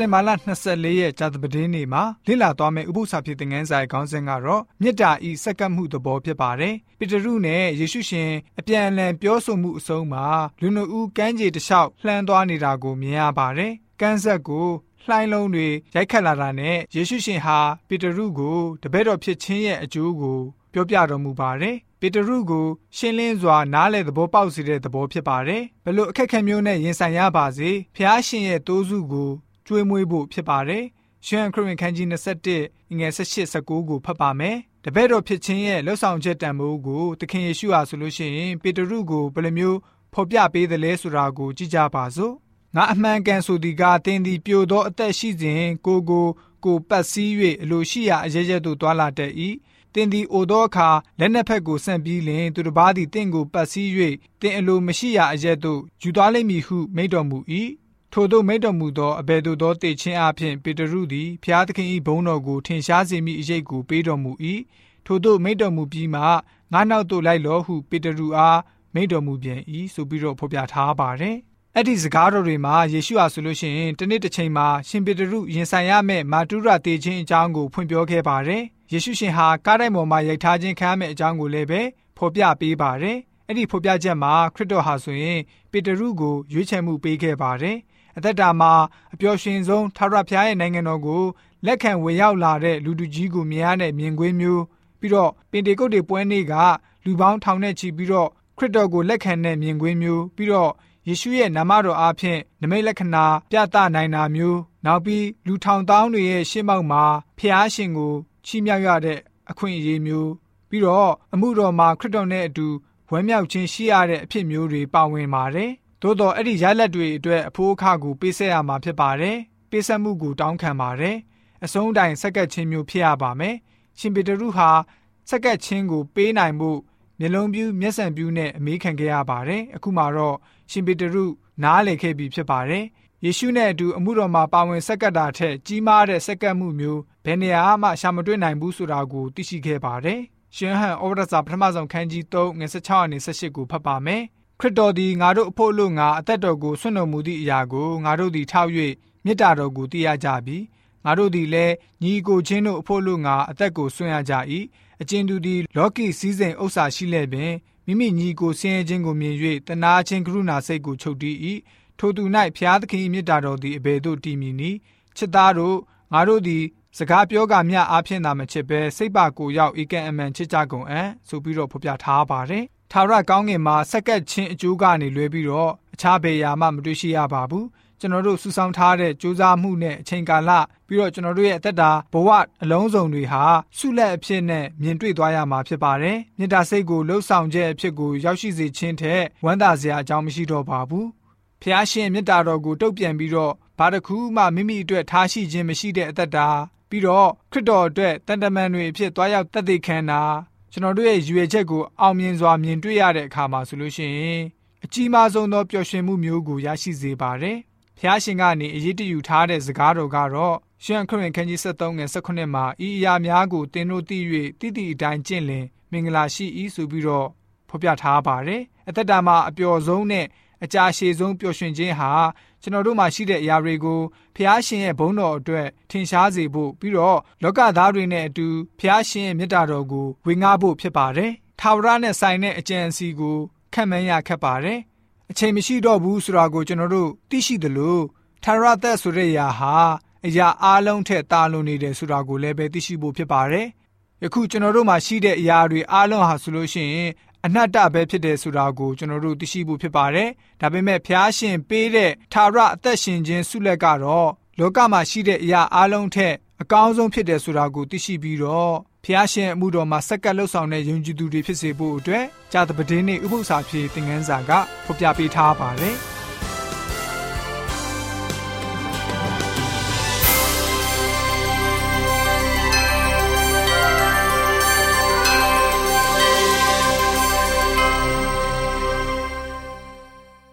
တင်ဘာလ24ရက်ကြာသပတေးနေ့မှာလေ့လာသွားမယ့်ဥပုသ္စာဖြစ်တဲ့ငန်းဆိုင်ခေါင်းစဉ်ကတော့မေတ္တာဤစက္ကပ်မှုသဘောဖြစ်ပါတယ်။ပေတရုနဲ့ယေရှုရှင်အပြန်အလှန်ပြောဆိုမှုအဆုံးမှာလူနှုတ်ဦးကမ်းခြေတစ်လျှောက်လှမ်းသွားနေတာကိုမြင်ရပါတယ်။ကမ်းဆက်ကိုလှိုင်းလုံးတွေရိုက်ခတ်လာတာနဲ့ယေရှုရှင်ဟာပေတရုကိုတပည့်တော်ဖြစ်ခြင်းရဲ့အကျိုးကိုပြောပြတော်မူပါတယ်။ပေတရုကိုရှင်းလင်းစွာနားလည်သဘောပေါက်စေတဲ့သဘောဖြစ်ပါတယ်။ဘလို့အခက်အခဲမျိုးနဲ့ရင်ဆိုင်ရပါစေဖျားရှင်ရဲ့တိုးစုကို ကျွေးမွေးဖို့ဖြစ်ပါတယ်။ရှမ်းခရစ်ဝင်ခန်းကြီး21ငွေ18 19ကိုဖတ်ပါမယ်။တပည့်တော်ဖြစ်ခြင်းရဲ့လှုပ်ဆောင်ချက်တန်ဖိုးကိုသခင်ယေရှုဟာဆိုလို့ရှိရင်ပေတရုကိုဘယ်လိုမျိုးဖော်ပြပေးသလဲဆိုတာကိုကြည့်ကြပါစို့။ငါအမှန်ကန်ဆိုသည်ကတင်းသည်ပြိုသောအသက်ရှိစဉ်ကိုကိုကိုပတ်စည်း၍အလိုရှိရာအရရက်သို့တွာလာတတ်၏။တင်သည်အိုသောအခါလက်နှစ်ဖက်ကိုဆန့်ပြီးလင်သူတစ်ပါးသည်တင့်ကိုပတ်စည်း၍တင်အလိုမရှိရာအရက်သို့ယူသွားလိမ့်မည်ဟုမိန့်တော်မူ၏ ထို့သောမိတ်တော်မူသောအဘယ်သို့သောတည်ခြင်းအဖြစ်ပေတရုသည်ဖျားသခင်၏ဘုန်းတော်ကိုထင်ရှားစေမိအရေးကိုပေးတော်မူ၏ထို့သောမိတ်တော်မူပြီးမှငါနောက်သို့လိုက်လောဟုပေတရုအားမိတ်တော်မူပြန်၏ဆိုပြီးတော့ဖော်ပြထားပါတယ်အဲ့ဒီစကားတော်တွေမှာယေရှုဟာဆိုလို့ရှိရင်တနေ့တစ်ချိန်မှာရှင်ပေတရုရင်ဆိုင်ရမယ့်မာတုရတေခြင်းအကြောင်းကိုဖွင့်ပြောခဲ့ပါတယ်ယေရှုရှင်ဟာကားတိုင်းပေါ်မှာရိုက်ထားခြင်းခံရမယ့်အကြောင်းကိုလည်းပဲဖော်ပြပေးပါတယ်အဲ့ဒီဖော်ပြချက်မှာခရစ်တော်ဟာဆိုရင်ပေတရုကိုရွေးချယ်မှုပေးခဲ့ပါတယ် အသက်တာမှာအပျော်ရွှင်ဆုံးထာဝရဘုရားရဲ့နိုင်ငံတော်ကိုလက်ခံဝင်ရောက်လာတဲ့လူတူကြီးကိုမြင်ရတဲ့မြင်ကွင်းမျိုးပြီးတော့ပင်တေကုတ်တွေပွဲနေ့ကလူပေါင်းထောင်နဲ့ချီပြီးတော့ခရစ်တော်ကိုလက်ခံတဲ့မြင်ကွင်းမျိုးပြီးတော့ယေရှုရဲ့နာမတော်အားဖြင့်နမိတ်လက္ခဏာပြသနိုင်တာမျိုးနောက်ပြီးလူထောင်တောင်းတွေရဲ့ရှေ့မောက်မှာဖျားရှင်ကိုချီးမြှောက်ရတဲ့အခွင့်အရေးမျိုးပြီးတော့အမှုတော်မှာခရစ်တော်နဲ့အတူဝမ်းမြောက်ခြင်းရှိရတဲ့အဖြစ်မျိုးတွေပါဝင်ပါတယ် သို့တော့အဲ့ဒီရလက်တွေအတွက်အဖိုးအခကိုပေးဆက်ရမှာဖြစ်ပါတယ်။ပေးဆက်မှုကိုတောင်းခံပါတယ်။အဆုံးတိုင်ဆက်ကပ်ခြင်းမျိုးဖြစ်ရပါမယ်။ရှင်ပေတရုဟာဆက်ကပ်ခြင်းကိုပေးနိုင်မှုမျက်လုံးပြူးမျက်စံပြူးနဲ့အမေးခံခဲ့ရပါတယ်။အခုမှတော့ရှင်ပေတရုနားလည်ခဲ့ပြီဖြစ်ပါတယ်။ယေရှုနဲ့အတူအမှုတော်မှာပါဝင်ဆက်ကပ်တာထက်ကြီးမားတဲ့ဆက်ကပ်မှုမျိုးဘယ်နေရာမှရှာမတွေ့နိုင်ဘူးဆိုတာကိုသိရှိခဲ့ပါတယ်။ရှင်ဟန်ဩဝါဒစာပထမဆုံးခန်းကြီး3ငွေ16အနေ18ကိုဖတ်ပါမယ်။ ခရစ်တော်သည်ငါတို့အဖို့လို့ငါအသက်တော်ကိုဆွံ့တော်မူသည့်အရာကိုငါတို့သည်ထောက်၍မေတ္တာတော်ကိုသိရကြပြီငါတို့သည်လည်းညီကိုချင်းတို့အဖို့လို့ငါအသက်ကိုဆွံ့ရကြ၏အကျဉ်သူသည်လောကီစည်းစိမ်ဥစ္စာရှိလဲပင်မိမိညီကိုဆင်းရဲခြင်းကိုမြင်၍တနာခြင်းကရုဏာစိတ်ကိုချုပ်တီး၏ထိုသူ၌ဖျားသခင်၏မေတ္တာတော်သည်အဘယ်သို့တည်မည်နည်းချစ်သားတို့ငါတို့သည်စကားပြောကမျှအားဖြင့်သာမချစ်ဘဲစိတ်ပါကိုရောက်ဧကန်အမှန်ချစ်ကြကုန်အံ့ဆိုပြီးတော့ဖော်ပြထားပါတယ် ထာဝရကောင်းကင်မှာစက္ကက်ချင်းအကျိုးကနေလွဲပြီးတော့အခြားဘယ်ရာမှမတွေ့ရှိရပါဘူးကျွန်တော်တို့စူးစောင်းထားတဲ့စူးစမ်းမှုနဲ့အချိန်ကာလပြီးတော့ကျွန်တော်တို့ရဲ့အသက်တာဘဝအလုံးစုံတွေဟာဆုလက်အဖြစ်နဲ့မြင်တွေ့သွားရမှာဖြစ်ပါတယ်။မေတ္တာစိတ်ကိုလှုပ်ဆောင်ချက်အဖြစ်ကိုရောက်ရှိစေခြင်းထက်ဝမ်းသာစရာအကြောင်းမရှိတော့ပါဘူး။ဖျားရှင်မေတ္တာတော်ကိုတုတ်ပြန်ပြီးတော့ဘာတစ်ခုမှမိမိအတွက်ထားရှိခြင်းမရှိတဲ့အသက်တာပြီးတော့ခရစ်တော်အတွက်တန်တမန်တွေအဖြစ်တွားရောက်တည်တည်ခံတာ ကျွန်တော်တို့ရဲ့ရွေချက်ကိုအောင်မြင်စွာမြင်တွေ့ရတဲ့အခါမှာဆိုလို့ရှိရင်အကြီးမားဆုံးသောပျော်ရွှင်မှုမျိုးကိုရရှိစေပါတယ်။ဖျားရှင်ကနေအရေးတယူထားတဲ့စကားတော်ကတော့ရှမ်းခရစ်ခန်းကြီး73ငယ်18မှာဤအရာများကိုသင်တို့သိ၍တိတိအတိုင်းကျင့်လင်မင်္ဂလာရှိ၏ဆိုပြီးတော့ဖော်ပြထားပါတယ်။အသက်တာမှာအပျော်ဆုံးနဲ့ အကြာရှည်ဆုံးပျော်ရွှင်ခြင်းဟာကျွန်တော်တို့မှာရှိတဲ့အရာတွေကိုဖျားရှင်ရဲ့ဘုန်းတော်အတွက်ထင်ရှားစေဖို့ပြီးတော့လောကသားတွေနဲ့အတူဖျားရှင်ရဲ့မေတ္တာတော်ကိုဝေငှဖို့ဖြစ်ပါတယ်။ထာဝရနဲ့ဆိုင်တဲ့အကျင့်အစီကိုခံမှန်းရခက်ပါတယ်။အချိန်မရှိတော့ဘူးဆိုတာကိုကျွန်တော်တို့သိရှိသလိုထာဝရသက်ဆိုတဲ့အရာဟာအရာအလုံးထက်တာလွန်နေတယ်ဆိုတာကိုလည်းပဲသိရှိဖို့ဖြစ်ပါတယ်။ယခုကျွန်တော်တို့မှာရှိတဲ့အရာတွေအလုံးဟာဆိုလို့ရှိရင် အနတ္တပဲဖြစ်တယ်ဆိုတာကိုကျွန်တော်တို့သိရှိဖို့ဖြစ်ပါတယ်။ဒါပေမဲ့ဖျားရှင်ပေးတဲ့ထာဝရအသက်ရှင်ခြင်းဆုလက်ကတော့လောကမှာရှိတဲ့အရာအလုံးထက်အကောင်းဆုံးဖြစ်တယ်ဆိုတာကိုသိရှိပြီးတော့ဖျားရှင်အမှုတော်မှာစက္ကပ်လှုပ်ဆောင်တဲ့ယုံကြည်သူတွေဖြစ်စေဖို့အတွက်ဂျာတပဒင်းနဲ့ဥပု္ပ္ပစာဖြေသင်ခန်းစာကဖော်ပြပေးထားပါတယ်။